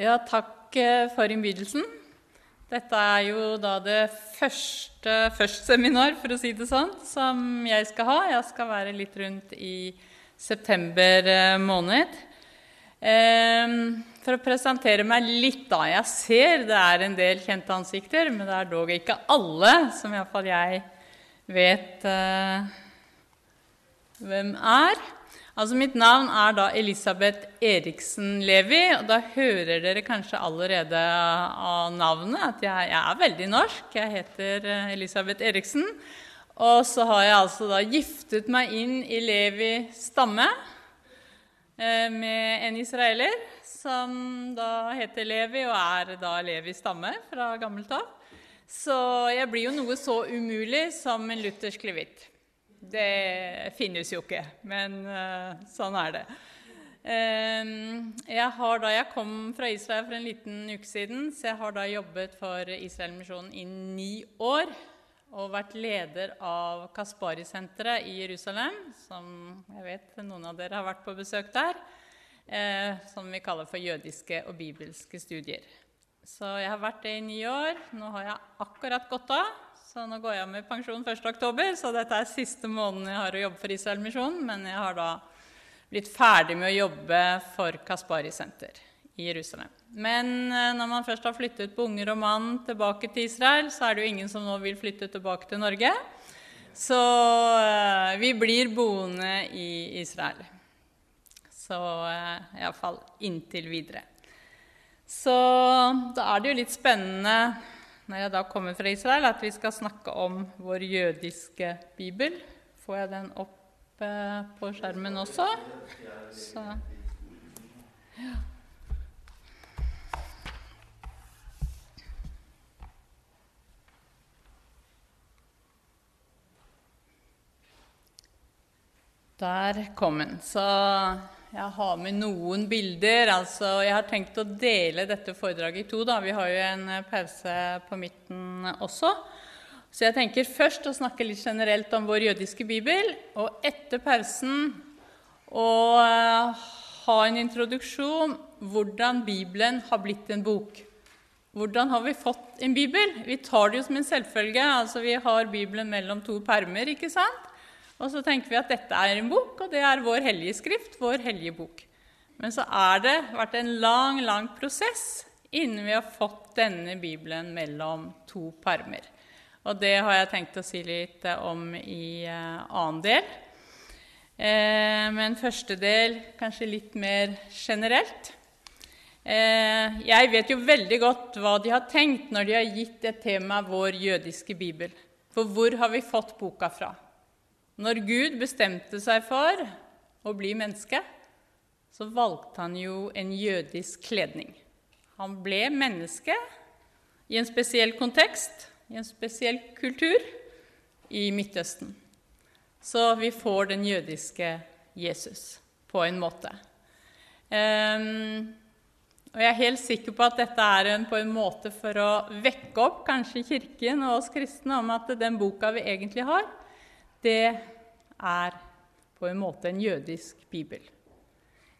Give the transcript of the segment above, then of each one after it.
Ja, takk eh, for innbydelsen. Dette er jo da det første førstseminar, for å si det sånn, som jeg skal ha. Jeg skal være litt rundt i september eh, måned. Ehm, for å presentere meg litt, da. Jeg ser det er en del kjente ansikter, men det er dog ikke alle som iallfall jeg vet uh, hvem er. Altså, Mitt navn er da Elisabeth Eriksen Levi, og da hører dere kanskje allerede av navnet at jeg, jeg er veldig norsk. Jeg heter eh, Elisabeth Eriksen. Og så har jeg altså da giftet meg inn i Levi stamme eh, med en israeler som da heter Levi, og er da Levi stamme fra gammelt av. Så jeg blir jo noe så umulig som en luthersk levitt. Det finnes jo ikke, men uh, sånn er det. Uh, jeg har da jeg kom fra Israel for en liten uke siden, så jeg har da jobbet for Israelmisjonen i ni år og vært leder av Kaspari-senteret i Jerusalem, som jeg vet noen av dere har vært på besøk der, uh, som vi kaller for jødiske og bibelske studier. Så jeg har vært det i ni år. Nå har jeg akkurat gått av. Så nå går jeg med pensjon 1.10, så dette er siste måneden jeg har å jobbe for Israelmisjonen. Men jeg har da blitt ferdig med å jobbe for Kaspari senter i Jerusalem. Men eh, når man først har flyttet på unger og mann tilbake til Israel, så er det jo ingen som nå vil flytte tilbake til Norge. Så uh, vi blir boende i Israel. Så uh, iallfall inntil videre. Så da er det jo litt spennende når jeg da kommer fra Israel, at vi skal snakke om vår jødiske bibel. Får jeg den opp eh, på skjermen også? Så ja. Der kom den. Så jeg har med noen bilder. altså Jeg har tenkt å dele dette foredraget i to. da. Vi har jo en eh, pause på midten også. Så jeg tenker først å snakke litt generelt om vår jødiske bibel. Og etter pausen å eh, ha en introduksjon hvordan Bibelen har blitt en bok. Hvordan har vi fått en bibel? Vi tar det jo som en selvfølge. altså Vi har Bibelen mellom to permer. ikke sant? Og så tenker vi at dette er en bok, og det er vår hellige skrift, vår hellige bok. Men så har det vært en lang, lang prosess innen vi har fått denne Bibelen mellom to permer. Og det har jeg tenkt å si litt om i uh, annen del. Eh, men første del kanskje litt mer generelt. Eh, jeg vet jo veldig godt hva de har tenkt når de har gitt et tema vår jødiske bibel. For hvor har vi fått boka fra? Når Gud bestemte seg for å bli menneske, så valgte han jo en jødisk kledning. Han ble menneske i en spesiell kontekst, i en spesiell kultur, i Midtøsten. Så vi får den jødiske Jesus på en måte. Um, og jeg er helt sikker på at dette er en, på en måte for å vekke opp kanskje Kirken og oss kristne om at den boka vi egentlig har, det er på en måte en jødisk bibel.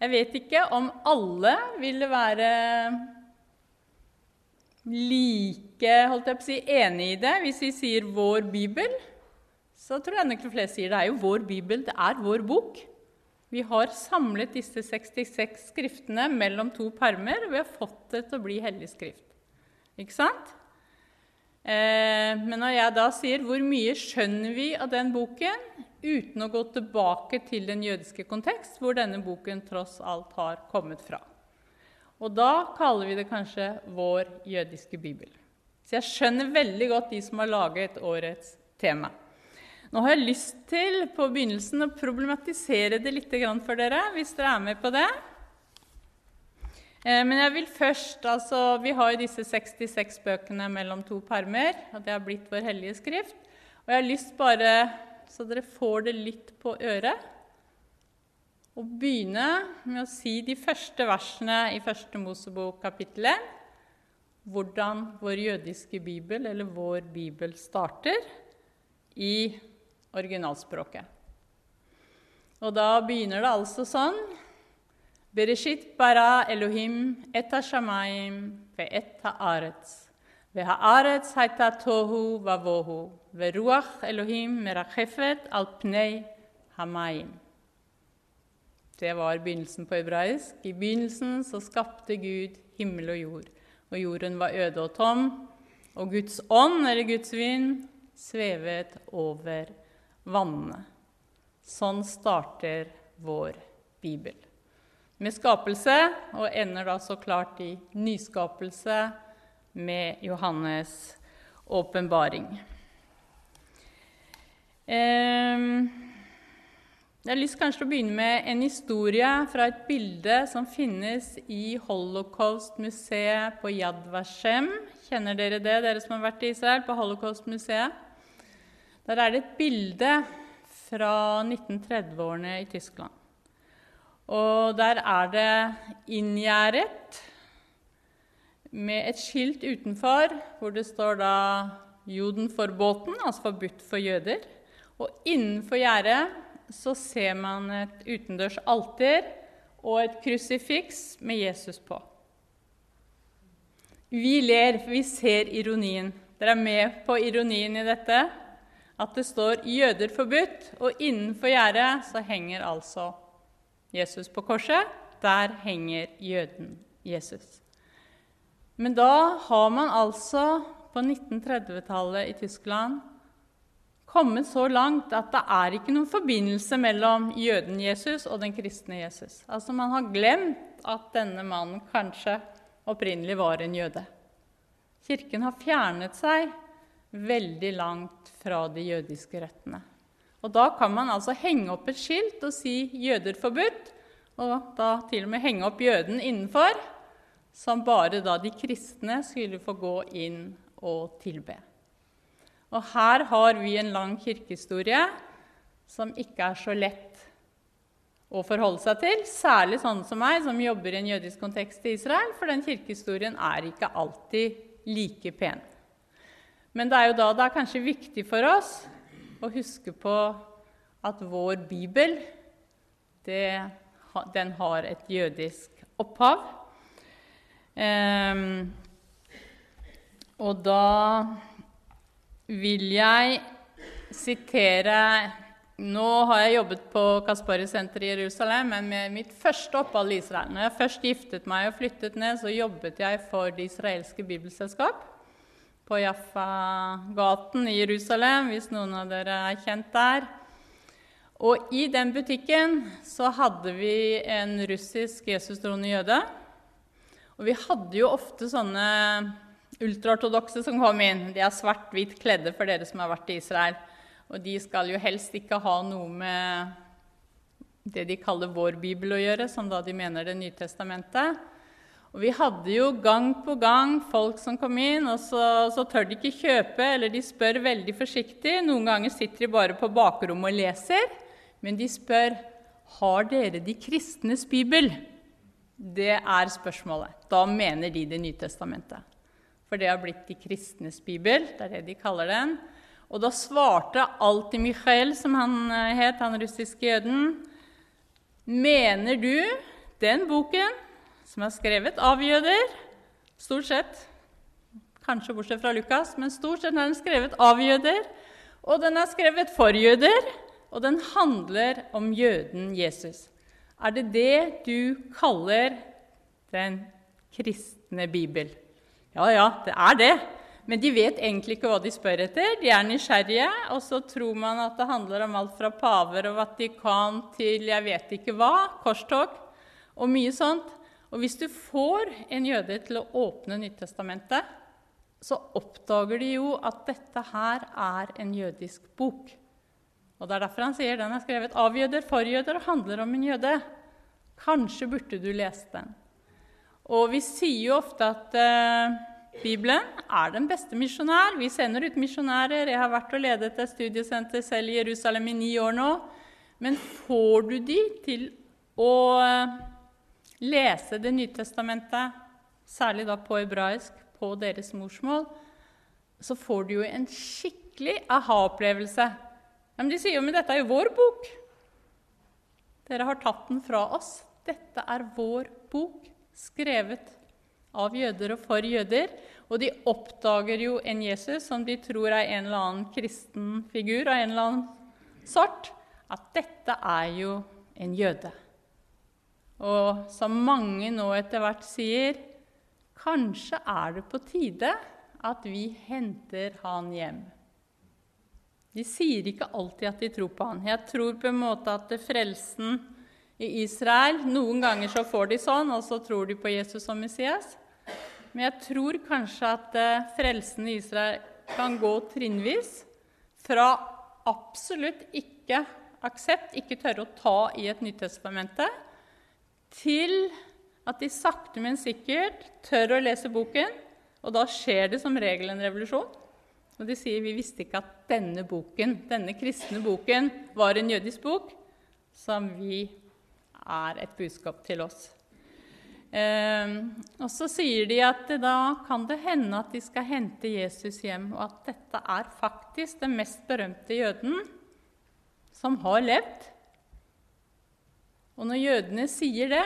Jeg vet ikke om alle ville være like holdt jeg på å si, enig i det hvis vi sier 'vår bibel'. Så tror jeg nok de fleste sier det er jo vår bibel, det er vår bok. Vi har samlet disse 66 skriftene mellom to permer, og vi har fått det til å bli hellig skrift. Ikke sant? Eh, men når jeg da sier 'hvor mye skjønner vi av den boken', uten å gå tilbake til den jødiske kontekst, hvor denne boken tross alt har kommet fra. Og da kaller vi det kanskje vår jødiske bibel. Så jeg skjønner veldig godt de som har laget årets tema. Nå har jeg lyst til på begynnelsen å problematisere det litt for dere, hvis dere er med på det. Eh, men jeg vil først, altså, Vi har jo disse 66 bøkene mellom to permer, og det har blitt vår hellige skrift. Og jeg har lyst bare, så dere får det litt på øret, å begynne med å si de første versene i Første Mosebok kapittel 1. Hvordan vår jødiske bibel, eller vår bibel, starter i originalspråket. Og da begynner det altså sånn Bereshit bara Elohim et shamayim ve'et ha-aretz. Ve'ha'aretz haita tohu vavohu. Ve'ruach Elohim merachefet al pnei hamayim. Det var begynnelsen på hebraisk. I begynnelsen så skapte Gud himmel og jord. Og jorden var øde og tom, og Guds ånd, eller Guds vind, svevet over vannene. Sånn starter vår bibel. Med skapelse, og ender da så klart i nyskapelse med Johannes' åpenbaring. Um, jeg har lyst kanskje å begynne med en historie fra et bilde som finnes i Holocaust-museet på Yad Vashem. Kjenner dere det, dere som har vært i Israel, på Holocaust-museet? Der er det et bilde fra 1930-årene i Tyskland. Og der er det inngjerdet med et skilt utenfor hvor det står da 'Joden for båten', altså forbudt for jøder. Og innenfor gjerdet så ser man et utendørs alter og et krusifiks med Jesus på. Vi ler, for vi ser ironien. Dere er med på ironien i dette? At det står 'jøder forbudt', og innenfor gjerdet så henger altså Jesus på korset. Der henger jøden Jesus. Men da har man altså på 1930-tallet i Tyskland kommet så langt at det er ikke noen forbindelse mellom jøden Jesus og den kristne Jesus. Altså Man har glemt at denne mannen kanskje opprinnelig var en jøde. Kirken har fjernet seg veldig langt fra de jødiske røttene. Og Da kan man altså henge opp et skilt og si 'jøder forbudt', og da til og med henge opp jøden innenfor, som bare da de kristne skulle få gå inn og tilbe. Og her har vi en lang kirkehistorie som ikke er så lett å forholde seg til. Særlig sånne som meg, som jobber i en jødisk kontekst i Israel, for den kirkehistorien er ikke alltid like pen. Men det er jo da det er kanskje viktig for oss å huske på at vår bibel, det, den har et jødisk opphav. Um, og da vil jeg sitere Nå har jeg jobbet på Kaspari-senteret i Jerusalem, men med mitt første opphold i Israel Når jeg først giftet meg og flyttet ned, så jobbet jeg for Det israelske bibelselskap på Jaffa-gaten i Jerusalem, hvis noen av dere er kjent der. Og i den butikken så hadde vi en russisk jesustroende jøde. Og vi hadde jo ofte sånne ultraortodokse som kom inn. De er svart-hvitt kledde for dere som har vært i Israel. Og de skal jo helst ikke ha noe med det de kaller vår bibel å gjøre, som da de mener Det nye testamentet. Og vi hadde jo gang på gang folk som kom inn, og så, så, tør de ikke kjøpe, eller de spør veldig forsiktig. Noen ganger sitter de bare på bakrommet og leser, men de spør har dere de kristnes bibel. Det er spørsmålet. Da mener de Det nye testamentet for det har blitt de kristnes bibel. Det er det de kaller den. Og da svarte alltid Michael, som han eh, het, han russiske jøden, Mener du den boken, som er skrevet av jøder Stort sett. Kanskje bortsett fra Lukas, men stort sett er den skrevet av jøder. Og den er skrevet for jøder, og den handler om jøden Jesus. Er det det du kaller den kristne bibel? Ja, ja, det er det. Men de vet egentlig ikke hva de spør etter. De er nysgjerrige, og så tror man at det handler om alt fra paver og Vatikan til jeg vet ikke hva, korstog og mye sånt. Og hvis du får en jøde til å åpne Nyttestamentet, så oppdager de jo at dette her er en jødisk bok. Og Det er derfor han sier den er skrevet av jøder, for jøder og handler om en jøde. Kanskje burde du lese den. Og vi sier jo ofte at eh, Bibelen er den beste misjonær. Vi sender ut misjonærer. Jeg har vært og ledet et studiesenter selv i Jerusalem i ni år nå. Men får du de til å uh, lese Det nye testamentet, særlig da på hebraisk, på deres morsmål, så får du jo en skikkelig aha-opplevelse. Men de sier jo men dette er jo vår bok. Dere har tatt den fra oss. dette er vår bok, skrevet av jøder og for jøder. Og de oppdager jo en Jesus som de tror er en eller annen kristen figur av en eller annen sort. At dette er jo en jøde. Og som mange nå etter hvert sier, kanskje er det på tide at vi henter han hjem. De sier ikke alltid at de tror på han. Jeg tror på en måte at frelsen i Israel Noen ganger så får de sånn, og så tror de på Jesus som Messias. Men jeg tror kanskje at eh, frelsen i Israel kan gå trinnvis. Fra absolutt ikke aksept, ikke tørre å ta i et Nytestamentet, til at de sakte, men sikkert tør å lese boken. Og da skjer det som regel en revolusjon. Og de sier vi visste ikke at denne boken, denne kristne boken var en jødisk bok, som vi er et budskap til oss. Eh, og så sier de at da kan det hende at de skal hente Jesus hjem, og at dette er faktisk den mest berømte jøden som har levd. Og når jødene sier det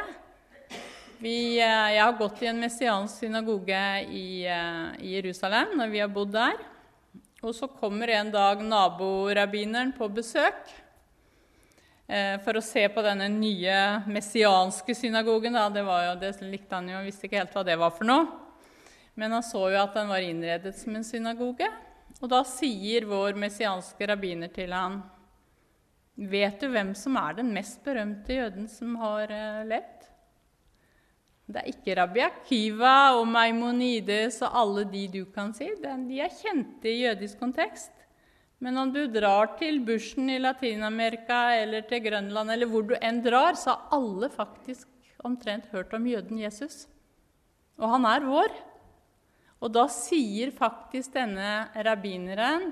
vi, eh, Jeg har gått i en messiansk synagoge i, eh, i Jerusalem når vi har bodd der. Og så kommer en dag naborabbineren på besøk eh, for å se på denne nye messianske synagogen. Da. Det, jo, det likte han jo, visste ikke helt hva det var for noe. Men han så jo at den var innredet som en synagoge. Og da sier vår messianske rabbiner til han, Vet du hvem som er den mest berømte jøden som har eh, levd? Det er ikke Rabbi Akiva og Maimonides og alle de du kan si. De er kjente i jødisk kontekst. Men om du drar til bushen i Latin-Amerika eller til Grønland, eller hvor du enn drar, så har alle faktisk omtrent hørt om jøden Jesus. Og han er vår. Og da sier faktisk denne rabbineren,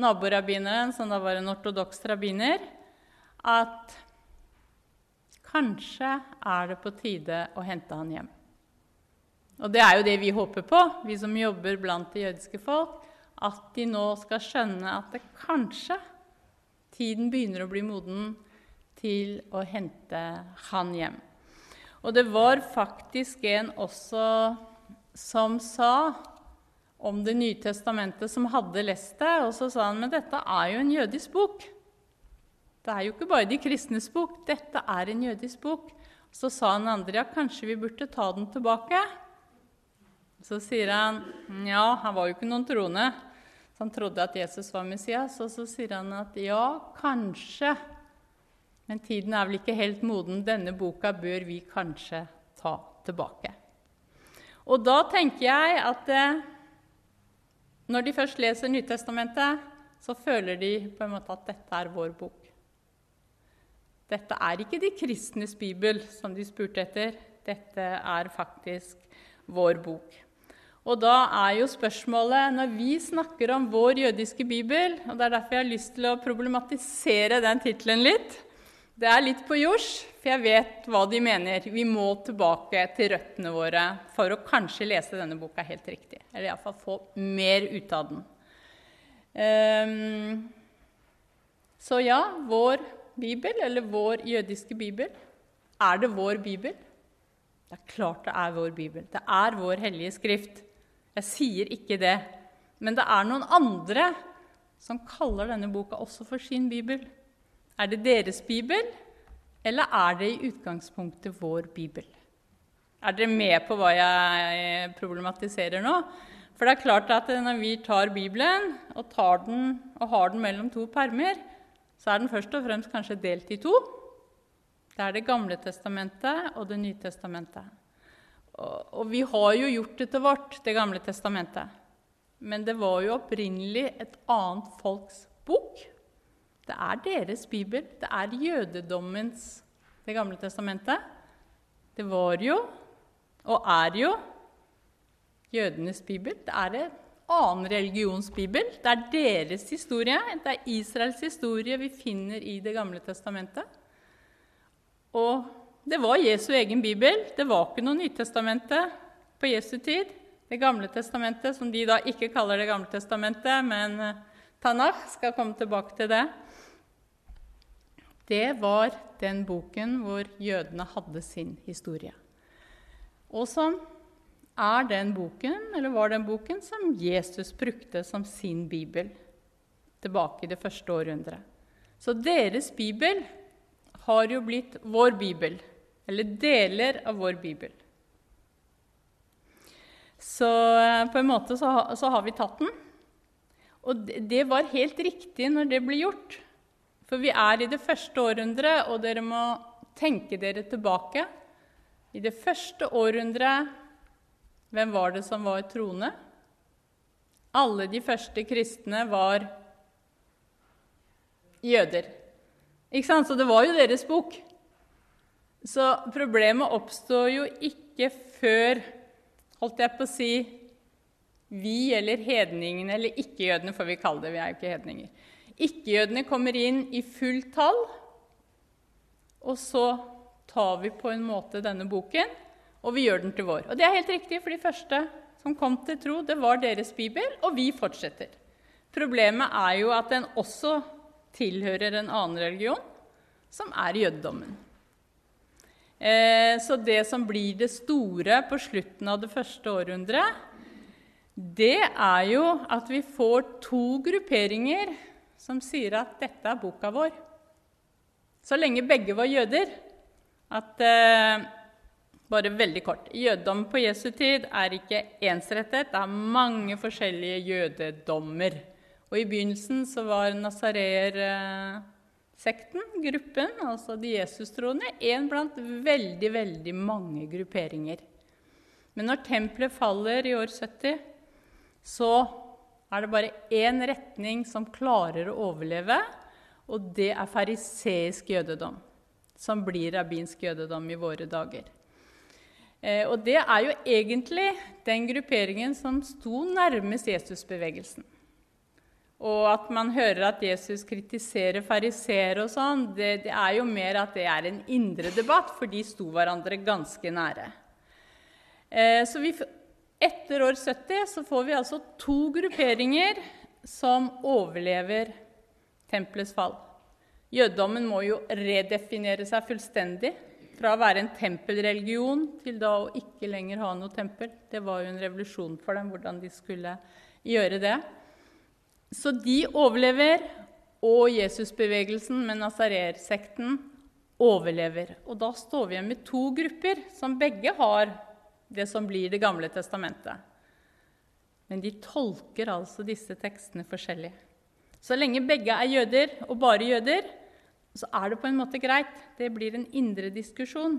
naborabbineren, som da var en ortodoks rabbiner, at Kanskje er det på tide å hente han hjem. Og det er jo det vi håper på, vi som jobber blant det jødiske folk. At de nå skal skjønne at det kanskje tiden begynner å bli moden til å hente han hjem. Og det var faktisk en også som sa om Det nye testamentet, som hadde lest det, og så sa han men dette er jo en jødisk bok. Det er jo ikke bare de kristnes bok, dette er en jødisk bok. Så sa han andre ja, kanskje vi burde ta den tilbake. Så sier han ja, han var jo ikke noen troende, så han trodde at Jesus var Messias. Og så sier han at ja, kanskje, men tiden er vel ikke helt moden. Denne boka bør vi kanskje ta tilbake. Og da tenker jeg at eh, når de først leser Nytestamentet, så føler de på en måte at dette er vår bok. Dette er ikke de kristnes bibel, som de spurte etter. Dette er faktisk vår bok. Og da er jo spørsmålet, når vi snakker om vår jødiske bibel og Det er derfor jeg har lyst til å problematisere den tittelen litt. Det er litt på jords, for jeg vet hva de mener. Vi må tilbake til røttene våre for å kanskje lese denne boka helt riktig. Eller iallfall få mer ut av den. Um, så ja, vår bibel, eller vår jødiske bibel? Er det vår bibel? Det er klart det er vår bibel. Det er vår hellige skrift. Jeg sier ikke det. Men det er noen andre som kaller denne boka også for sin bibel. Er det deres bibel, eller er det i utgangspunktet vår bibel? Er dere med på hva jeg problematiserer nå? For det er klart at når vi tar Bibelen og, tar den, og har den mellom to permer, så er den først og fremst kanskje delt i to. Det er Det gamle testamentet og Det nye testamentet. Og, og vi har jo gjort det til vårt, Det gamle testamentet. Men det var jo opprinnelig et annet folks bok. Det er deres bibel. Det er jødedommens Det gamle testamentet. Det var jo, og er jo, jødenes bibel. Det er en annen religions bibel. Det er deres historie, det er Israels historie vi finner i Det gamle testamentet. Og det var Jesu egen bibel. Det var ikke noe Nytestamentet på Jesu tid. Det gamle testamentet, som de da ikke kaller Det gamle testamentet, men Tanakh skal komme tilbake til det. Det var den boken hvor jødene hadde sin historie. Og som er den boken, eller var den boken, som Jesus brukte som sin bibel tilbake i det første århundret. Så deres bibel har jo blitt vår bibel, eller deler av vår bibel. Så eh, på en måte så, har vi tatt den. Og det var helt riktig når det ble gjort. For vi er i det første århundret, og dere må tenke dere tilbake. I det første århundret, hvem var det som var troende? Alle de første kristne var jøder. Ikke sant? Så det var jo deres bok. Så problemet oppstår jo ikke før, holdt jeg på å si, vi eller hedningene, eller ikke-jødene får vi kalle det, vi er jo ikke hedninger, ikke-jødene kommer inn i fullt tall, og så tar vi på en måte denne boken, og vi gjør den til vår. Og det er helt riktig, for de første som kom til tro, det var deres bibel, og vi fortsetter. Problemet er jo at den også tilhører en annen religion, som er jødedommen. Eh, så det som blir det store på slutten av det første århundret, det er jo at vi får to grupperinger som sier at dette er boka vår. Så lenge begge var jøder at eh, Bare veldig kort. Jødedom på Jesu tid er ikke ensrettet. Det er mange forskjellige jødedommer. Og I begynnelsen så var nazareer-sekten, gruppen, altså de jesustroende, én blant veldig, veldig mange grupperinger. Men når tempelet faller i år 70, så er det bare én retning som klarer å overleve, og det er fariseisk jødedom, som blir rabbinsk jødedom i våre dager. Eh, og det er jo egentlig den grupperingen som sto nærmest Jesusbevegelsen. Og at man hører at Jesus kritiserer fariseere og sånn, det, det, er jo mer at det er en indre debatt, for de sto hverandre ganske nære. Eh, så vi, etter år 70 så får vi altså to grupperinger som overlever tempelets fall. Jødedommen må jo redefinere seg fullstendig. Fra å være en tempelreligion til da å ikke lenger ha noe tempel. Det var jo en revolusjon for dem hvordan de skulle gjøre det. Så de overlever, og Jesusbevegelsen med Nazarer-sekten overlever. Og da står vi igjen med to grupper som begge har det som blir Det gamle testamentet. Men de tolker altså disse tekstene forskjellig. Så lenge begge er jøder, og bare jøder, så er det på en måte greit. Det blir en indre diskusjon.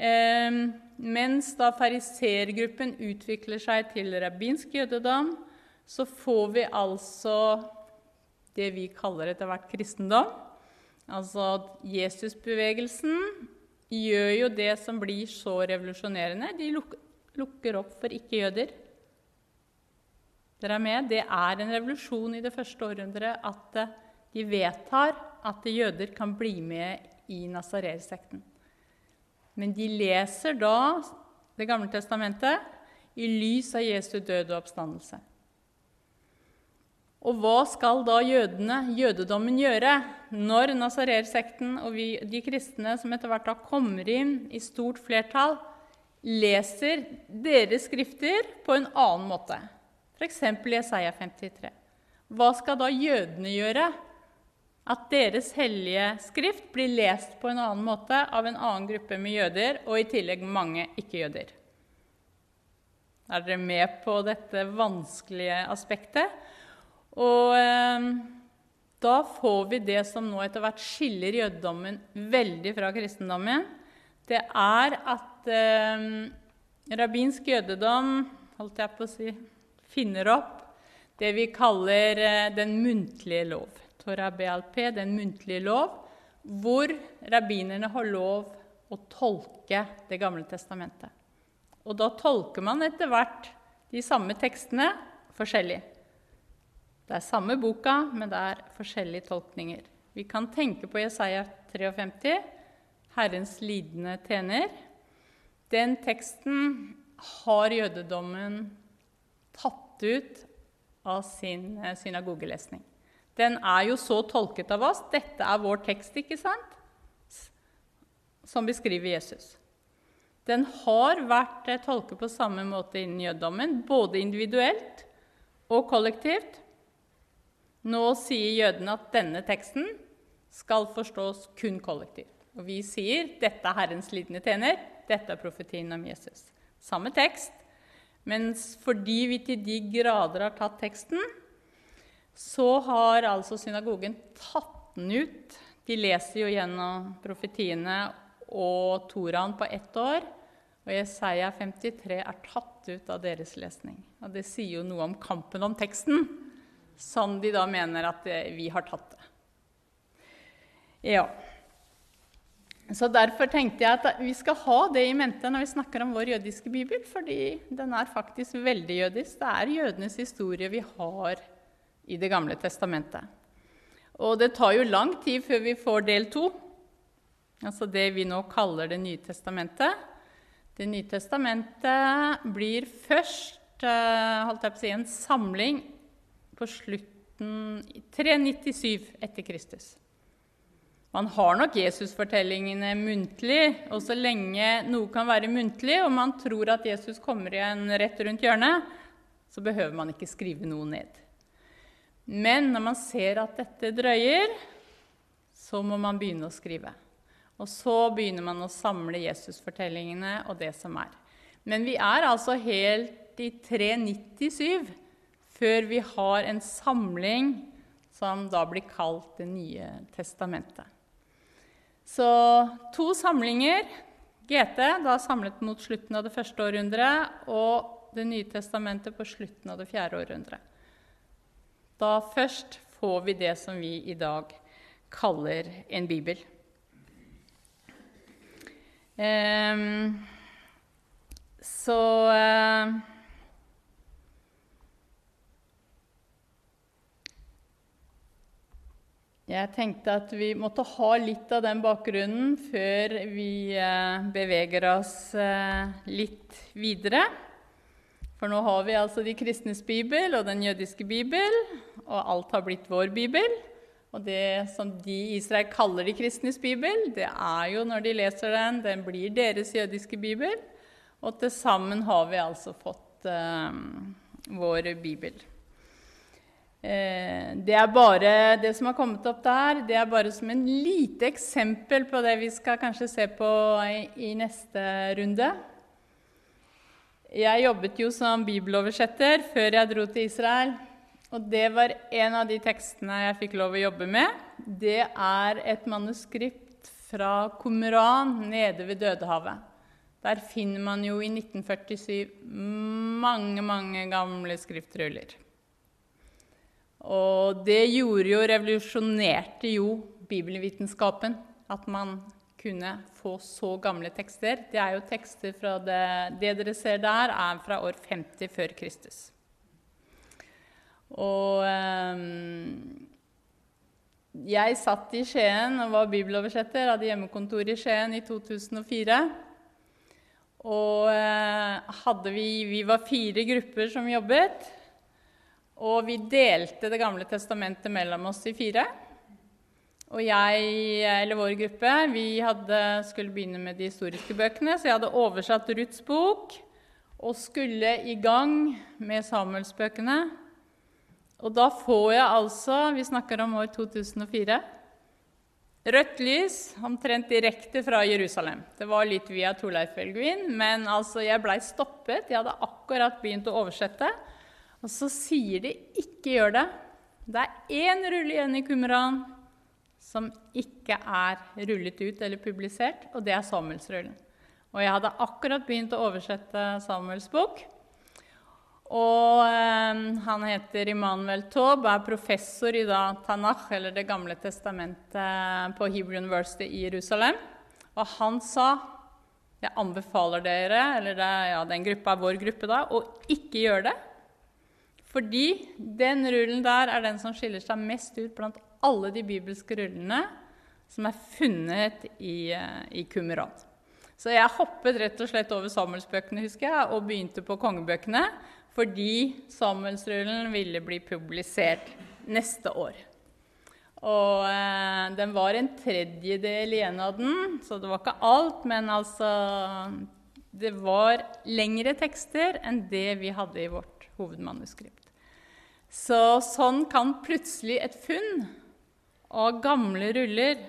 Eh, mens da farisergruppen utvikler seg til rabbinsk jødedom, så får vi altså det vi kaller etter hvert kristendom. Altså Jesusbevegelsen gjør jo det som blir så revolusjonerende. De lukker opp for ikke-jøder. Dere er med? Det er en revolusjon i det første århundret at de vedtar at jøder kan bli med i Nazarer-sekten. Men de leser da Det gamle testamentet i lys av Jesu død og oppstandelse. Og hva skal da jødene, jødedommen, gjøre når Nazarer-sekten og vi, de kristne som etter hvert da kommer inn i stort flertall, leser deres skrifter på en annen måte? F.eks. Jesaja 53. Hva skal da jødene gjøre? At deres hellige skrift blir lest på en annen måte av en annen gruppe med jøder, og i tillegg mange ikke-jøder. Er dere med på dette vanskelige aspektet? Og eh, da får vi det som nå etter hvert skiller jødedommen veldig fra kristendommen. Det er at eh, rabbinsk jødedom holdt jeg på å si, finner opp det vi kaller eh, den muntlige lov. Torah BLP, den muntlige lov, hvor rabbinerne har lov å tolke Det gamle testamentet. Og da tolker man etter hvert de samme tekstene forskjellig. Det er samme boka, men det er forskjellige tolkninger. Vi kan tenke på Jesaja 53, 'Herrens lidende tjener'. Den teksten har jødedommen tatt ut av sin eh, synagogelesning. Den er jo så tolket av oss. Dette er vår tekst, ikke sant? som beskriver Jesus. Den har vært tolket på samme måte innen jødedommen, både individuelt og kollektivt. Nå sier jødene at denne teksten skal forstås kun kollektivt. Og vi sier 'dette er Herrens lidende tjener', dette er profetien om Jesus. Samme tekst, men fordi vi til de grader har tatt teksten, så har altså synagogen tatt den ut. De leser jo gjennom profetiene og Toraen på ett år. Og Jesaja 53 er tatt ut av deres lesning. Og det sier jo noe om kampen om teksten, som de da mener at eh, vi har tatt det. Ja. Så Derfor tenkte jeg at vi skal ha det i mente når vi snakker om vår jødiske bibel, fordi den er faktisk veldig jødisk. Det er jødenes historie vi har i Det gamle testamentet. Og det tar jo lang tid før vi får del to, altså det vi nå kaller Det nye testamentet. Det nye testamentet blir først eh, holdt jeg på å si, en samling på slutten 397 etter Kristus. Man har nok Jesusfortellingene muntlig, og så lenge noe kan være muntlig, og man tror at Jesus kommer igjen rett rundt hjørnet, så behøver man ikke skrive noe ned. Men når man ser at dette drøyer, så må man begynne å skrive. Og så begynner man å samle Jesusfortellingene og det som er. Men vi er altså helt i 397 før vi har en samling som da blir kalt Det nye testamentet. Så to samlinger. GT da samlet mot slutten av det første århundret, og Det nye testamentet på slutten av det fjerde århundret. Da først får vi det som vi i dag kaller en bibel. Um, så uh, Jeg tenkte at vi måtte ha litt av den bakgrunnen før vi uh, beveger oss uh, litt videre. For nå har vi altså de kristnes bibel og den jødiske bibel, og alt har blitt vår bibel. Og det som de i Israel kaller de kristnes bibel, det er jo når de leser den, den blir deres jødiske bibel. Og til sammen har vi altså fått um, vår bibel. Eh, det er bare det som har kommet opp der, det er bare som en lite eksempel på det vi skal kanskje se på i, i neste runde. Jeg jobbet jo som bibeloversetter før jeg dro til Israel. Og det var en av de tekstene jeg fikk lov å jobbe med. Det er et manuskript fra Qumran nede ved Dødehavet. Der finner man jo i 1947 mange, mange gamle skriftruller. Og det gjorde jo, revolusjonerte jo bibelvitenskapen. At man kunne få så gamle tekster. Det er jo tekster fra det, det dere ser der, er fra år 50 før Kristus. Og um, jeg satt i Skien og var bibeloversetter, hadde hjemmekontor i Skien i 2004. Og hadde vi, vi var fire grupper som jobbet. Og vi delte Det gamle testamentet mellom oss i fire. Og jeg, eller vår gruppe, vi hadde, skulle begynne med de historiske bøkene, så jeg hadde oversatt Ruths bok og skulle i gang med Samuelsbøkene. Og da får jeg altså Vi snakker om år 2004. Rødt lys omtrent direkte fra Jerusalem. Det var litt via Torleif Elgvin, men altså jeg blei stoppet. Jeg hadde akkurat begynt å oversette. Og så sier de 'ikke gjør det'. Det er én rulle igjen i Kumran som ikke er rullet ut eller publisert, og det er Samuelsrullen. Og jeg hadde akkurat begynt å oversette Samuels bok. Og eh, han heter Immanuel Taub, er professor i da, Tanakh, eller Det gamle testamentet, på Hebrew University i Jerusalem. Og han sa jeg anbefaler dere, eller det, ja, den gruppa er vår gruppe da, å ikke gjøre det. Fordi den rullen der er den som skiller seg mest ut blant alle de bibelske rullene som er funnet i, eh, i Qumran. Så jeg hoppet rett og slett over Samuelsbøkene husker jeg, og begynte på kongebøkene fordi Samuelsrullen ville bli publisert neste år. Og eh, den var en tredjedel igjen av den, så det var ikke alt. Men altså Det var lengre tekster enn det vi hadde i vårt hovedmanuskript. Så sånn kan plutselig et funn av gamle ruller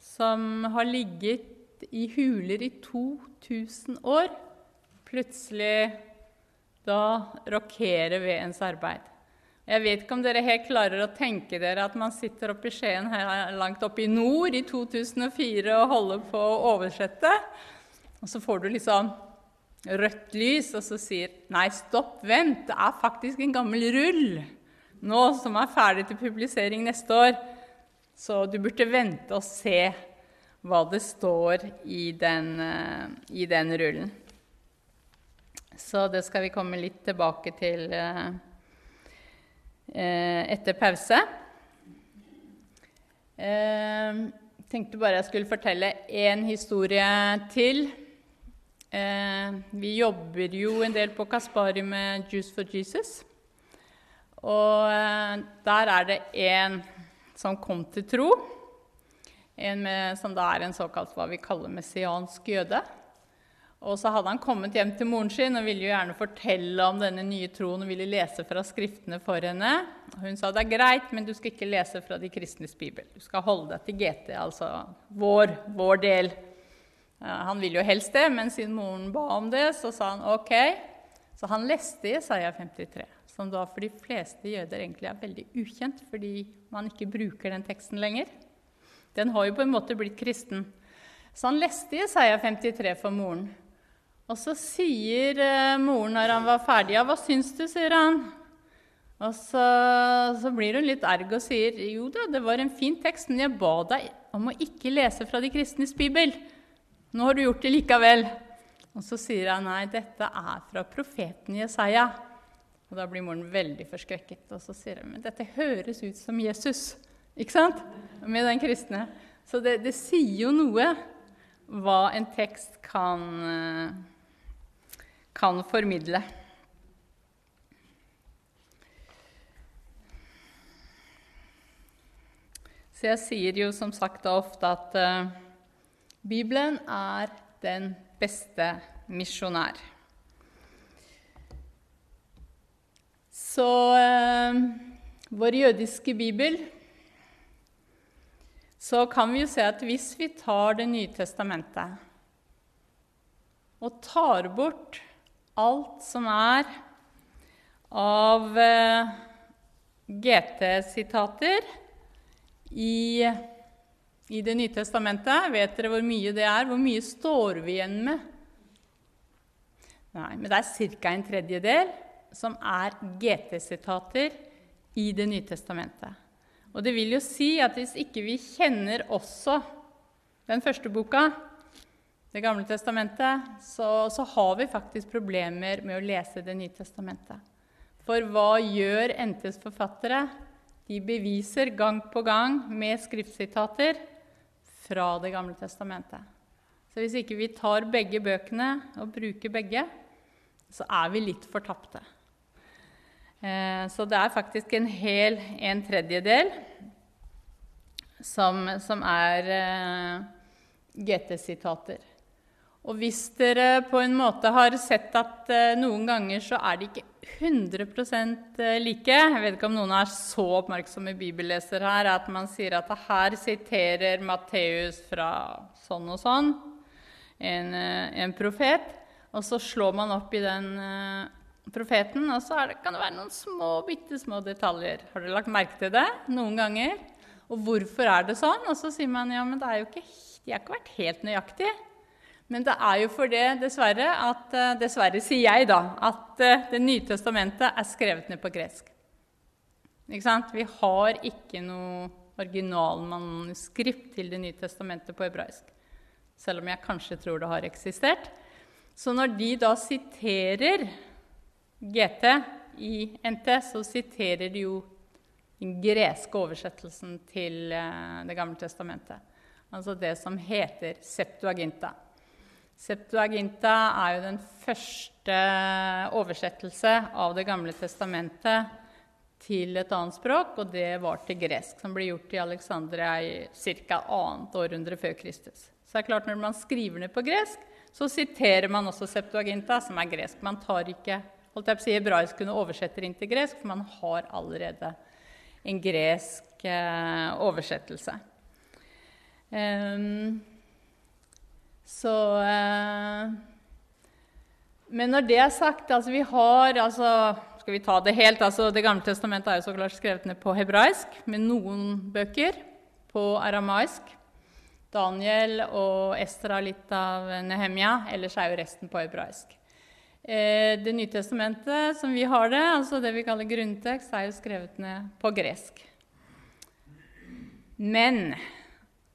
som har ligget i huler i 2000 år, plutselig da rokere ved ens arbeid. Jeg vet ikke om dere helt klarer å tenke dere at man sitter oppe i Skien langt oppe i nord i 2004 og holder på å oversette, og så får du liksom rødt lys, og så sier Nei, stopp, vent, det er faktisk en gammel rull nå som er ferdig til publisering neste år. Så du burde vente og se hva det står i den, eh, i den rullen. Så det skal vi komme litt tilbake til. Eh, Eh, etter pause. Jeg tenkte bare jeg skulle fortelle én historie til. Eh, vi jobber jo en del på Kaspari med Juice for Jesus. Og der er det en som kom til tro. En med, som da er en såkalt hva vi kaller messiansk jøde. Og så hadde han kommet hjem til moren sin og ville jo gjerne fortelle om denne nye troen og ville lese fra Skriftene for henne. Hun sa det er greit, men du skal ikke lese fra de kristnes bibel. Du skal holde deg til GT, altså vår, vår del. Han ville jo helst det, men siden moren ba om det, så sa han OK. Så han leste Jesaja 53, som da for de fleste jøder egentlig er veldig ukjent, fordi man ikke bruker den teksten lenger. Den har jo på en måte blitt kristen. Så han leste Jesaja 53 for moren. Og så sier eh, moren når han var ferdig, ja, 'Hva syns du?' sier han. Og så, så, blir hun litt erg og sier, 'Jo da, det var en fin tekst, men jeg ba deg om å ikke lese fra de kristnes bibel.' 'Nå har du gjort det likevel.' Og så sier han, 'Nei, dette er fra profeten Jesaja.' Og da blir moren veldig forskrekket. Og så sier hun, 'Men dette høres ut som Jesus.' Ikke sant? Med den kristne. Så det, det sier jo noe hva en tekst kan eh, kan formidle. Så jeg sier jo som sagt ofte at uh, Bibelen er den beste misjonær. Så eh, vår jødiske bibel Så kan vi jo se at hvis vi tar Det nye testamentet og tar bort alt som er av eh, GT-sitater i, i, Det nye testamentet. Vet dere hvor mye det er? Hvor mye står vi igjen med? Nei, men det er ca. en tredjedel som er GT-sitater i Det nye testamentet. Og det vil jo si at hvis ikke vi kjenner også den første boka, det gamle testamentet, så, så, har vi faktisk problemer med å lese Det nye testamentet. For hva gjør NTs forfattere? De beviser gang på gang med skriftsitater fra Det gamle testamentet. Så hvis ikke vi tar begge bøkene og bruker begge, så er vi litt fortapte. Eh, så det er faktisk en hel en tredjedel som, som er eh, GT-sitater. Og hvis dere på en måte har sett at eh, noen ganger så er de ikke 100 eh, like Jeg vet ikke om noen er så oppmerksomme bibelleser her at man sier at her siterer Matteus fra sånn og sånn, en, eh, en, profet, og så slår man opp i den profeten, og så det, kan det være noen små, bitte små detaljer. Har dere lagt merke til det noen ganger? Og hvorfor er det sånn? Og så sier man ja, men det er jo ikke, de har ikke vært helt nøyaktige. Men det er jo for det, dessverre, at, eh, dessverre sier jeg da, at eh, Det nye testamentet er skrevet ned på gresk. Ikke sant? Vi har ikke noe originalmanuskript til Det nye testamentet på hebraisk. Selv om jeg kanskje tror det har eksistert. Så når de da siterer GT i NT, så siterer de jo den greske oversettelsen til eh, Det gamle testamentet. Altså det som heter Septuaginta. Septuaginta er jo den første oversettelse av Det gamle testamentet til et annet språk, og det var til gresk, som ble gjort i Alexandria i ca. annet århundre før Kristus. Så det er klart Når man skriver ned på gresk, så siterer man også Septuaginta, som er gresk. Man tar ikke holdt jeg på å si, hebraisk kunne oversetter inn til gresk, for man har allerede en gresk eh, oversettelse. Um, så eh, Men når det er sagt altså Vi har altså Skal vi ta det helt? altså Det gamle testamentet er jo så klart skrevet ned på hebraisk, med noen bøker på aramaisk. Daniel og Estra litt av Nehemia. Ellers er jo resten på hebraisk. Eh, det nye testamentet, som vi har det, altså det vi kaller grunntekst, er jo skrevet ned på gresk. Men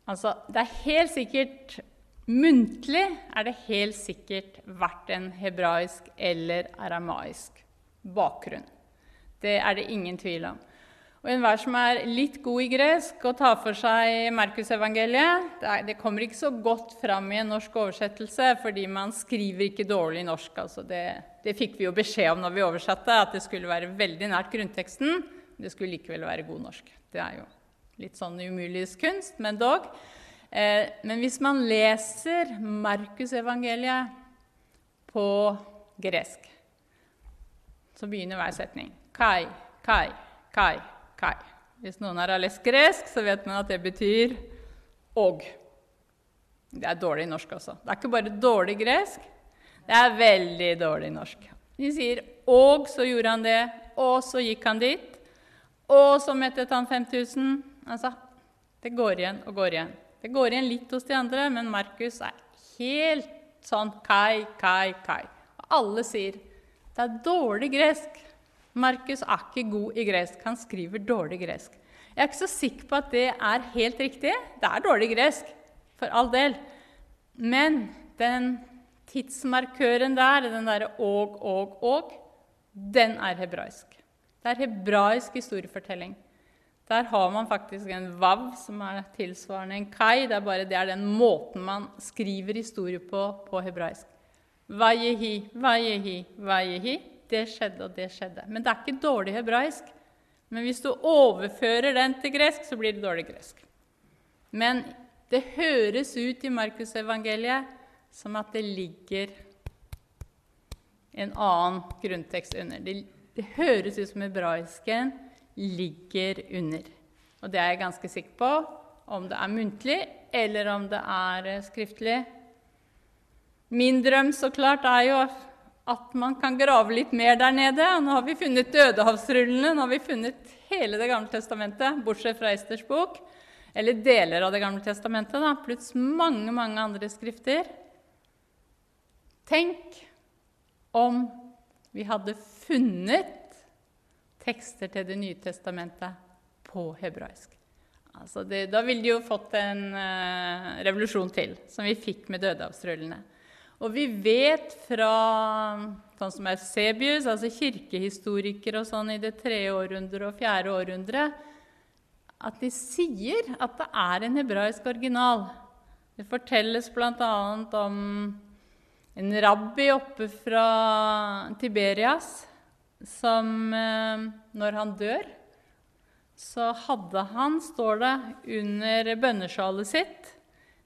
altså, det er helt sikkert Muntlig er det helt sikkert vært en hebraisk eller aramaisk bakgrunn. Det er det ingen tvil om. Og enhver som er litt god i gresk og tar for seg Markusevangeliet det, kommer ikke så godt fram i en norsk oversettelse, fordi man skriver ikke dårlig norsk. Altså det, det, fikk vi jo beskjed om når vi oversatte, at det skulle være veldig nært grunnteksten. Det skulle likevel være god norsk. Det er jo litt sånn umulighetskunst, men dog. Eh, men hvis man leser Markusevangeliet på gresk, så begynner hver setning Kai, kai, kai. Kai. Hvis noen her har lest gresk, så vet man at det betyr og. Det er dårlig norsk også. Det er ikke bare dårlig gresk, det er veldig dårlig norsk. De sier 'og så gjorde han det', 'og så gikk han dit', 'og så mettet han 5000'. Altså, det går igjen og går igjen. Det går igjen litt hos de andre, men Markus er helt sånn kai, kai, kai. Og alle sier det er dårlig gresk. Markus er ikke god i gresk. Han skriver dårlig gresk. Jeg er ikke så sikker på at det er helt riktig. Det er dårlig gresk, for all del. Men den tidsmarkøren der, den derre og, og, og, den er hebraisk. Det er hebraisk historiefortelling. Der har man faktisk en vav som er tilsvarende en kai. Det er bare det er den måten man skriver historie på på hebraisk. Vayehi, vayehi, vayehi det skjedde, og det skjedde. Men det er ikke dårlig hebraisk. Men hvis du overfører den til gresk, så blir det dårlig gresk. Men det høres ut i Markusevangeliet som at det ligger en annen grunntekst under. Det, det høres ut som hebraisken ligger under. Og det er jeg ganske sikker på, om det er muntlig eller om det er skriftlig. Min drøm så klart er jo at man kan grave litt mer der nede. Nå har vi funnet Dødehavsrullene, nå har vi funnet hele Det gamle testamentet, bortsett fra Esters bok. Eller deler av Det gamle testamentet, da, pluss mange, mange andre skrifter. Tenk om vi hadde funnet tekster til Det nye testamentet på hebraisk. Altså det, da ville de jo fått en uh, revolusjon til, som vi fikk med Dødehavsrullene. Og vi vet fra sånn som Eusebius, altså kirkehistorikere og sånn i det tredje århundret og fjerde århundret, at de sier at det er en hebraisk original. Det fortelles bl.a. om en rabbi oppe fra Tiberias som eh, når han dør, så hadde han, står det, under bønnesjalet sitt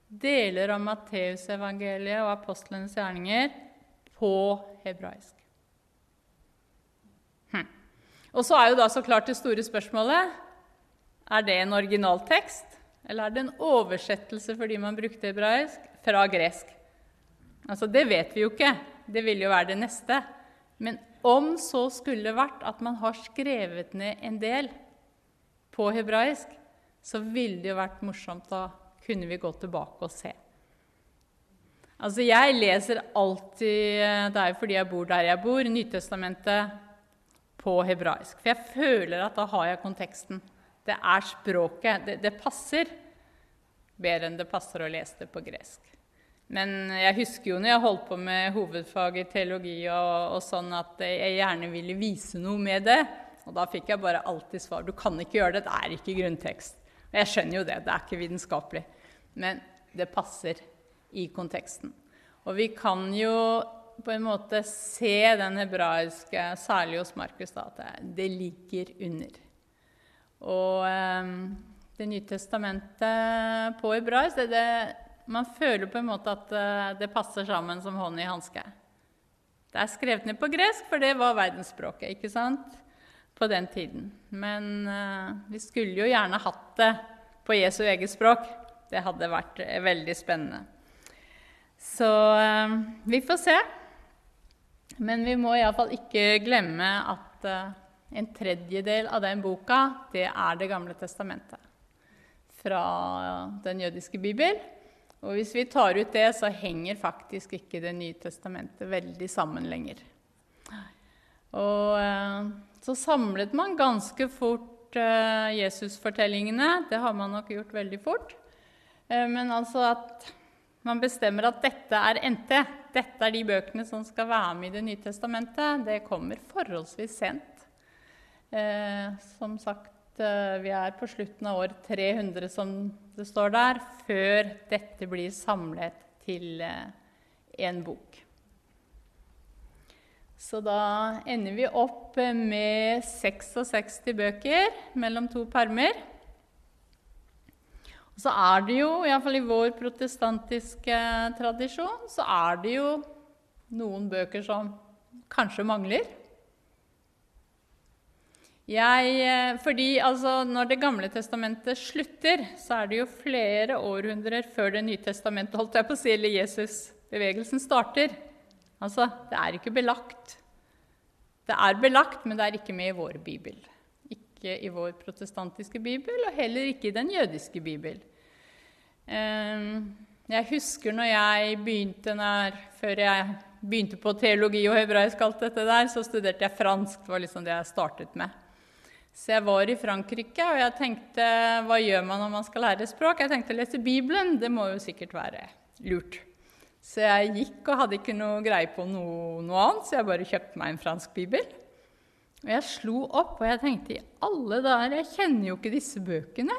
deler av Matteusevangeliet og apostlenes gjerninger på hebraisk. Hm. Og så er jo da så klart det store spørsmålet er det en originaltekst, eller er det en oversettelse fordi man brukte hebraisk, fra gresk? Altså, Det vet vi jo ikke. Det vil jo være det neste. Men om så skulle vært at man har skrevet ned en del på hebraisk, så ville det jo vært morsomt da kunne vi gå tilbake og se. Altså, jeg leser alltid Det er jo fordi jeg bor der jeg bor, Nytestamentet på hebraisk. For jeg føler at da har jeg konteksten. Det er språket. Det, det passer bedre enn det passer å lese det på gresk. Men jeg husker jo når jeg holdt på med hovedfag i teologi, og, og, sånn at jeg gjerne ville vise noe med det. Og da fikk jeg bare alltid svar. Du kan ikke gjøre det. Det er ikke grunntekst. Og jeg skjønner jo det. Det er ikke vitenskapelig men det passer i konteksten. Og vi kan jo på en måte se den hebraiske, særlig hos Markus, da, at det ligger under. Og eh, Det nye testamentet på hebraisk det, det, Man føler på en måte at eh, det passer sammen som hånd i hanske. Det er skrevet ned på gresk, for det var verdensspråket ikke sant? på den tiden. Men eh, vi skulle jo gjerne hatt det på Jesu eget språk. Det hadde vært eh, veldig spennende. Så vi får se. Men vi må iallfall ikke glemme at en tredjedel av den boka, det er Det gamle testamentet. Fra den jødiske bibel. Og hvis vi tar ut det, så henger faktisk ikke Det nye testamentet veldig sammen lenger. Og uh, så samlet man ganske fort Jesusfortellingene. Det har man nok gjort veldig fort. Men altså at man bestemmer at dette er NT, dette er de bøkene som skal være med i Det nye testamentet, det kommer forholdsvis sent. Eh, som sagt, eh, vi er på slutten av år 300, som det står der, før dette blir samlet til eh, bok. Så da ender vi opp med 66 bøker mellom to permer. Og så er det jo, iallfall i vår protestantiske tradisjon, så er det jo noen bøker som kanskje mangler. Jeg, eh, fordi altså, Når Det gamle testamentet slutter, så er det jo flere århundrer før Det nye testamentet, holdt jeg på å si, eller Jesusbevegelsen starter. Altså, Det er ikke belagt. Det er belagt, men det er ikke med i vår bibel ikke i vår protestantiske bibel, og heller ikke i den jødiske bibel. Ehm, jeg husker når jeg begynte når, Før jeg begynte på teologi og hebraisk, alt dette der, så studerte jeg fransk. Det var liksom det jeg startet med. Så jeg var i Frankrike, og jeg tenkte hva gjør man når man skal lære språk? Jeg tenkte å lese Bibelen. Det må jo sikkert være lurt. Så jeg gikk og hadde ikke noe greie på noe, noe annet, så jeg bare kjøpte meg en fransk bibel. Og jeg slo opp, og jeg tenkte i alle dager Jeg kjenner jo ikke disse bøkene.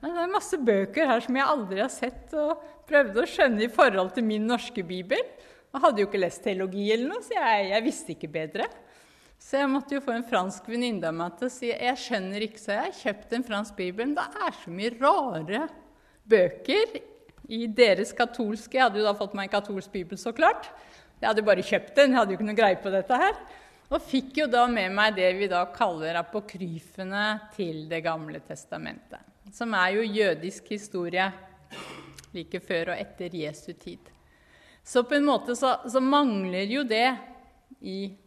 Det er masse bøker her som jeg aldri har sett og prøvde å skjønne i forhold til min norske bibel. Jeg hadde jo ikke lest teologi eller noe, så jeg, jeg visste ikke bedre. Så jeg måtte jo få en fransk venninne av meg til å si jeg skjønner ikke, så jeg har kjøpt en fransk bibel. Men det er så mye rare bøker i deres katolske Jeg hadde jo da fått meg en katolsk bibel, så klart. Jeg hadde jo bare kjøpt den, jeg hadde jo ikke noe greie på dette her. Og fikk jo da med meg det vi da kaller apokryfene til Det gamle testamentet. Som er jo jødisk historie like før og etter Jesu tid. Så på en måte så, så mangler jo det i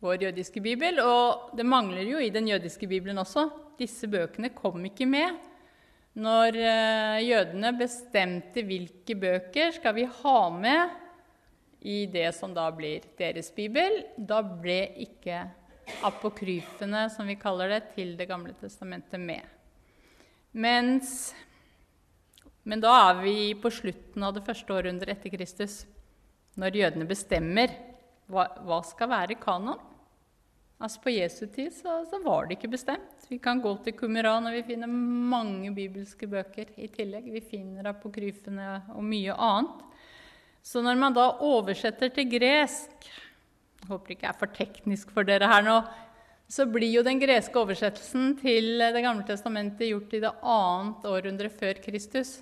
vår jødiske bibel, og det mangler jo i den jødiske bibelen også. Disse bøkene kom ikke med. Når eh, jødene bestemte hvilke bøker skal vi ha med i det som da blir deres bibel. Da ble ikke apokryfene, som vi kaller det, til Det gamle testamentet med. Mens, men da er vi på slutten av det første århundret etter Kristus, når jødene bestemmer hva, hva skal være kanon. Altså På Jesu tid så, så, var det ikke bestemt. Vi kan gå til Kumeran, og vi finner mange bibelske bøker i tillegg. Vi finner apokryfene og mye annet. Så når man da oversetter til gresk Jeg håper ikke jeg er for teknisk for dere her nå. Så blir jo den greske oversettelsen til Det gamle testamentet gjort i det annet århundre før Kristus.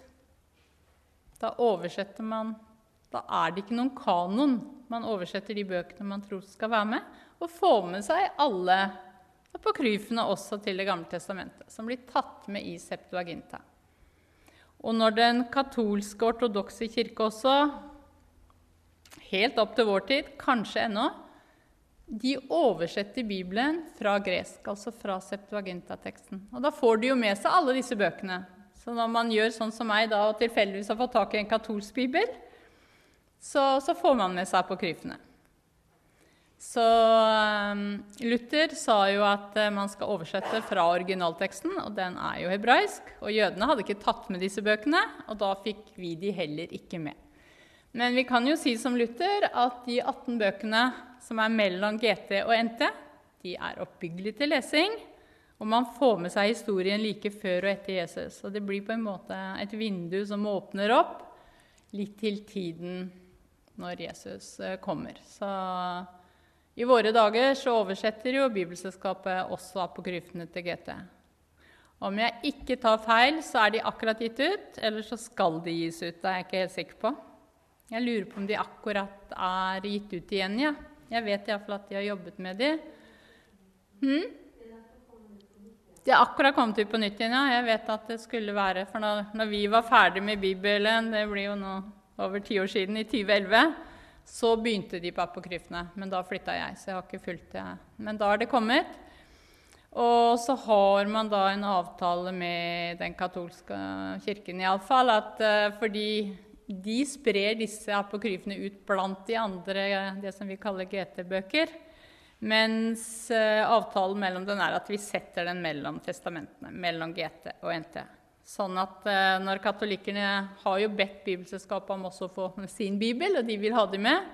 Da oversetter man Da er det ikke noen kanon. Man oversetter de bøkene man tror skal være med, og får med seg alle apokryfene også til Det gamle testamentet, som blir tatt med i Septuaginta. Og når den katolske ortodokse kirke også helt opp til vår tid, kanskje ennå, de oversetter Bibelen fra gresk, altså fra Septuaginta-teksten. Og da får de jo med seg alle disse bøkene. Så når man gjør sånn som meg da, og tilfeldigvis har fått tak i en katolsk bibel, så, så får man med seg apokryfene. Så um, Luther sa jo at uh, man skal oversette fra originalteksten, og den er jo hebraisk. Og jødene hadde ikke tatt med disse bøkene, og da fikk vi de heller ikke med. Men vi kan jo si som Luther at de 18 bøkene som er mellom GT og NT, de er oppbyggelige til lesing. Og man får med seg historien like før og etter Jesus. Og det blir på en måte et vindu som åpner opp litt til tiden når Jesus eh, kommer. Så i våre dager så oversetter jo Bibelselskapet også apokryfene til GT. Om jeg ikke tar feil, så er de akkurat gitt ut, eller så skal de gis ut. Det er jeg ikke helt sikker på. Jeg lurer på om de akkurat er gitt ut igjen, ja. Jeg vet iallfall at de har jobbet med de. Hmm? De har akkurat kommet ut på nytt igjen, ja. Jeg vet at det skulle være For når, når vi var ferdig med Bibelen, det blir jo nå over ti år siden, i 2011, så begynte de på apokryfene. Men da flytta jeg, så jeg har ikke fulgt det. Men da har det kommet. Og så har man da en avtale med den katolske kirken iallfall, at uh, fordi de sprer disse apokryfene ut blant de andre, det som vi kaller GT-bøker. Mens uh, avtalen mellom den er at vi setter den mellom testamentene, mellom GT og NT. Sånn at eh, når katolikkene har jo bedt Bibelselskapet om også å få sin bibel, og de vil ha dem med,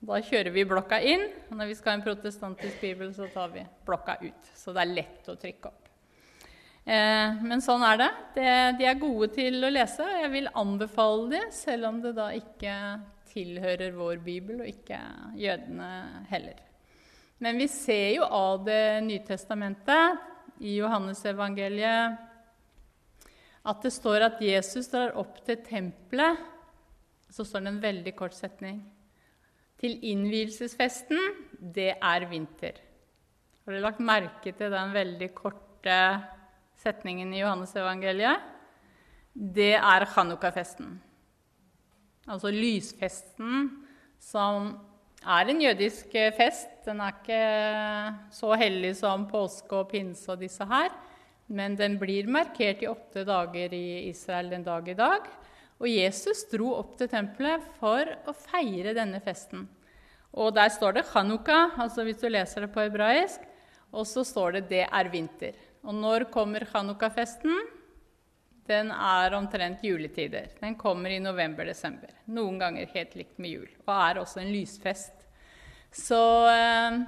da kjører vi blokka inn. Og når vi skal ha en protestantisk bibel, så tar vi blokka ut. Så det er lett å trykke opp. Eh, men sånn er det. det. De er gode til å lese, og jeg vil anbefale det, selv om det da ikke tilhører vår bibel, og ikke jødene heller. Men vi ser jo av Det nye testamentet i Johannesevangeliet at det står at Jesus drar opp til tempelet. Så står det en veldig kort setning. Til innvielsesfesten, det er vinter. Har du lagt merke til den veldig korte setningen i Johannes-evangeliet? Det er hanukka-festen. Altså lysfesten, som er en jødisk fest. Den er ikke så hellig som påske og pinse og disse her. Men den blir markert i åtte dager i Israel den dag i dag. Og Jesus dro opp til tempelet for å feire denne festen. Og der står det Chanukka, altså hvis du leser det på hebraisk. Og så står det 'det er vinter'. Og når kommer Chanukka-festen? Den er omtrent juletider. Den kommer i november-desember. Noen ganger helt likt med jul. Og er også en lysfest. Så eh,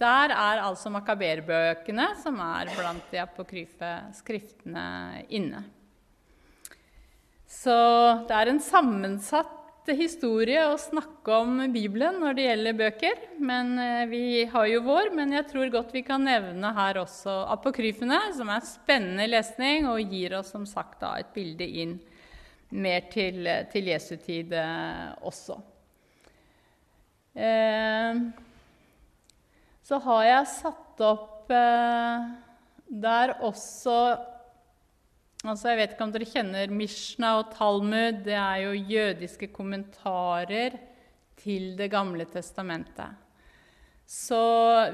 der er altså makaberbøkene, som er blant de apokryfe skriftene, inne. Så det er en sammensatt historie å snakke om Bibelen når det gjelder bøker. Men eh, vi har jo vår, men jeg tror godt vi kan nevne her også apokryfene, som er spennende lesning og gir oss som sagt da, et bilde inn mer til, til Jesu tid eh, også. Eh, så har jeg satt opp eh, der også Altså, jeg vet ikke om dere kjenner Mishna og Talmud. Det er jo jødiske kommentarer til Det gamle testamentet. Så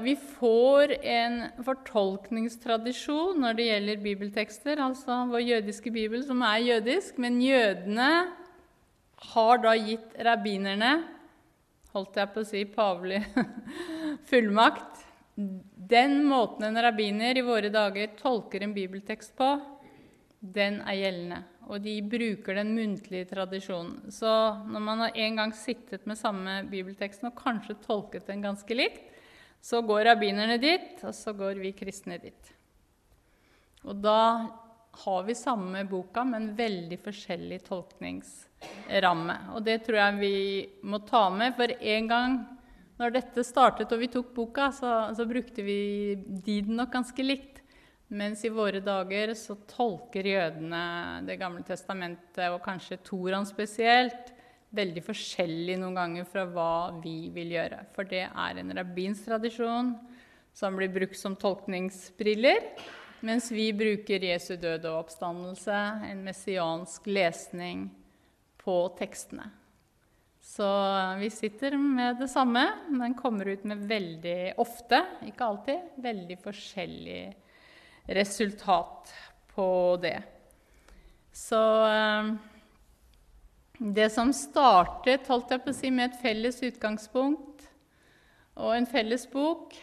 vi får en fortolkningstradisjon når det gjelder bibeltekster, altså vår jødiske bibel, som er jødisk, men jødene har da gitt rabbinerne holdt jeg på å si pavelig fullmakt. Den måten en rabbiner i våre dager tolker en bibeltekst på, den er gjeldende. Og de bruker den muntlige tradisjonen. Så når man har en gang sittet med samme bibelteksten og kanskje tolket den ganske likt, så går rabbinerne dit, og så går vi kristne dit. Og da har vi samme boka, men veldig forskjellig tolkningsramme. Og det tror jeg vi må ta med, for en gang når dette startet og vi tok boka, så, så brukte vi diden nok ganske likt. Mens i våre dager så tolker jødene Det gamle testamentet, og kanskje Toran spesielt, veldig forskjellig noen ganger fra hva vi vil gjøre. For det er en rabbinsk tradisjon som blir brukt som tolkningsbriller. Mens vi bruker Jesu død og oppstandelse, en messiansk lesning på tekstene. Så vi sitter med det samme, men kommer ut med veldig ofte, ikke alltid, veldig forskjellig resultat på det. Så eh, det som startet holdt jeg på å si, med et felles utgangspunkt og en felles bok,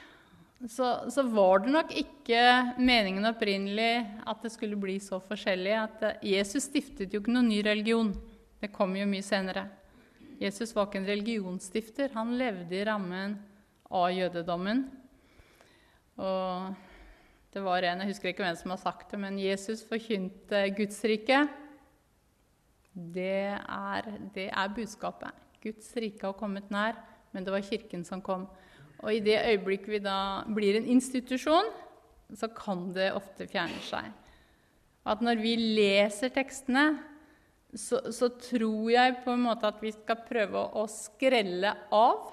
så, så, var det nok ikke meningen opprinnelig at det skulle bli så forskjellig. at eh, Jesus stiftet jo ikke noen ny religion. Det kom jo mye senere. Jesus var ikke en religionsstifter. Han levde i rammen av jødedommen. Og det var en, Jeg husker ikke hvem som har sagt det, men Jesus forkynte Guds rike. Det er, det er budskapet. Guds rike har kommet nær, men det var Kirken som kom. Og i det øyeblikk vi da blir en institusjon, så kan det ofte fjerne seg. At når vi leser tekstene, så, så, tror jeg på en måte at vi skal prøve å, skrelle av.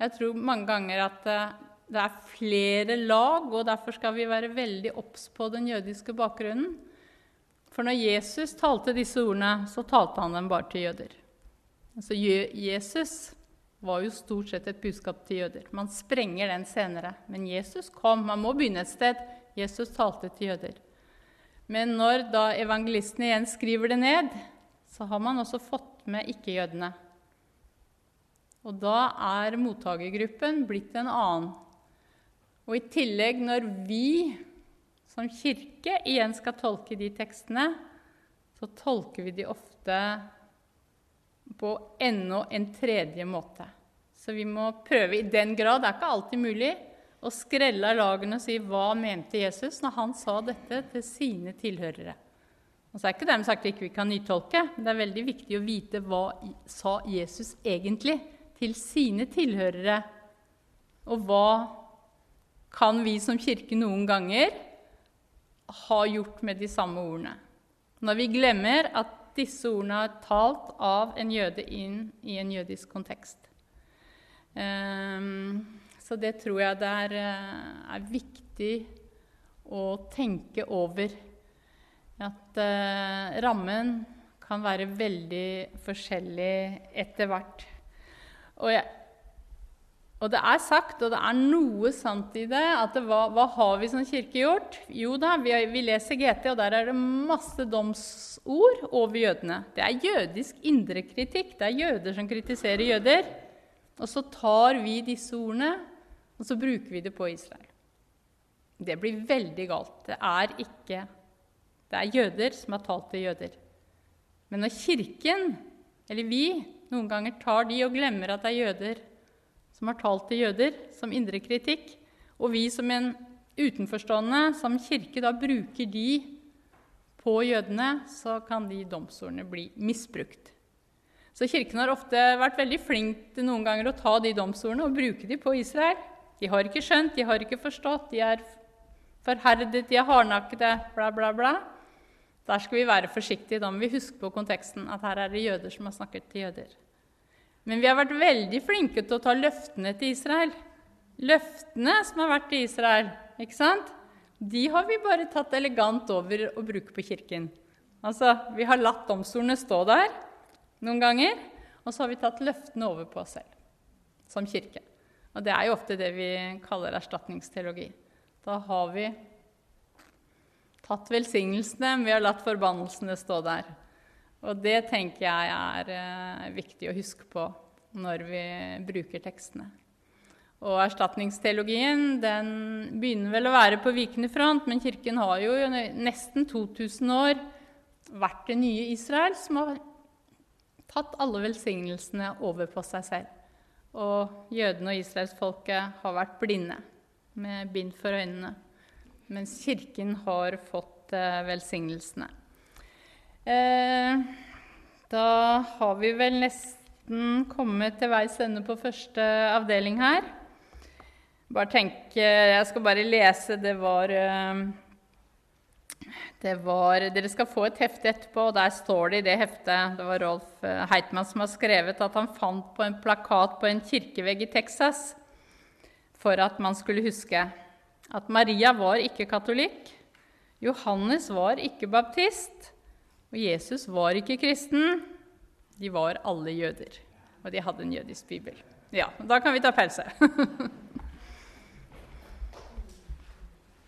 Jeg tror mange ganger at det, det er flere lag, og derfor skal vi være veldig obs på den jødiske bakgrunnen. For når Jesus talte disse ordene, så talte han dem bare til jøder. Så Jesus var jo stort sett et budskap til jøder. Man sprenger den senere. Men Jesus kom. Man må begynne et sted. Jesus talte til jøder. Men når da evangelistene igjen skriver det ned, så har man også fått med ikke-jødene. Og da er mottakergruppen blitt en annen. Og i tillegg, når vi som kirke igjen skal tolke de tekstene, så tolker vi de ofte på enda en tredje måte. Så vi må prøve i den grad, det er ikke alltid mulig, å skrelle av lagene og si hva mente Jesus når han sa dette til sine tilhørere. Og så er ikke dermed sagt at vi ikke kan nytolke, men det er veldig viktig å vite hva sa Jesus egentlig til sine tilhørere, og hva kan vi som kirke noen ganger ha gjort med de samme ordene. Når vi glemmer at disse ordene er talt av en jøde inn i en jødisk kontekst. Um, så det tror jeg det er, eh, er viktig å tenke over. At eh, rammen kan være veldig forskjellig etter hvert. Og og det er sagt, og det er noe sant i det, at det hva, hva har vi som kirke gjort? Jo da, vi, vi, leser GT, og der er det masse domsord over jødene. Det er jødisk indrekritikk. Det er jøder som kritiserer jøder. Og så tar vi disse ordene, og så bruker vi det på Israel. Det blir veldig galt. Det er ikke Det er jøder som har talt til jøder. Men når Kirken, eller vi, noen ganger tar de og glemmer at det er jøder som har talt til jøder, som indre kritikk. Og vi som en utenforstående, som kirke, da bruker de på jødene, så kan de domsordene bli misbrukt. Så Kirken har ofte vært veldig flink til noen ganger å ta de domsordene og bruke de på Israel. De har ikke skjønt, de har ikke forstått, de er forherdet, de er hardnakkede, bla, bla, bla. Der skal vi være forsiktige. Da må vi huske på konteksten, at her er det jøder som har snakket til jøder. Men vi har vært veldig flinke til å ta løftene til Israel. Løftene som har vært til Israel, ikke sant? de har vi bare tatt elegant over og bruker på kirken. Altså, Vi har latt domstolene stå der noen ganger, og så har vi tatt løftene over på oss selv som kirke. Og det er jo ofte det vi kaller erstatningsteologi. Da har vi tatt velsignelsene, men vi har latt forbannelsene stå der. Og det tenker jeg er eh, viktig å huske på når vi bruker tekstene. Og erstatningsteologien den begynner vel å være på vikende front, men Kirken har jo nesten 2000 år vært det nye Israel, som har tatt alle velsignelsene over på seg selv. Og jødene og israelsfolket har vært blinde med bind for øynene, mens Kirken har fått eh, velsignelsene. Eh, da har vi vel nesten kommet til veis ende på første avdeling her. Bare tenk, Jeg skal bare lese. Det var, eh, det var Dere skal få et hefte etterpå, og der står det i det heftet Det var Rolf eh, Heitmann som har skrevet at han fant på en plakat på en kirkevegg i Texas for at man skulle huske at Maria var ikke katolikk, Johannes var ikke baptist, og Jesus var ikke kristen. De var alle jøder. Og de hadde en jødisk bibel. Ja, da kan vi ta pause.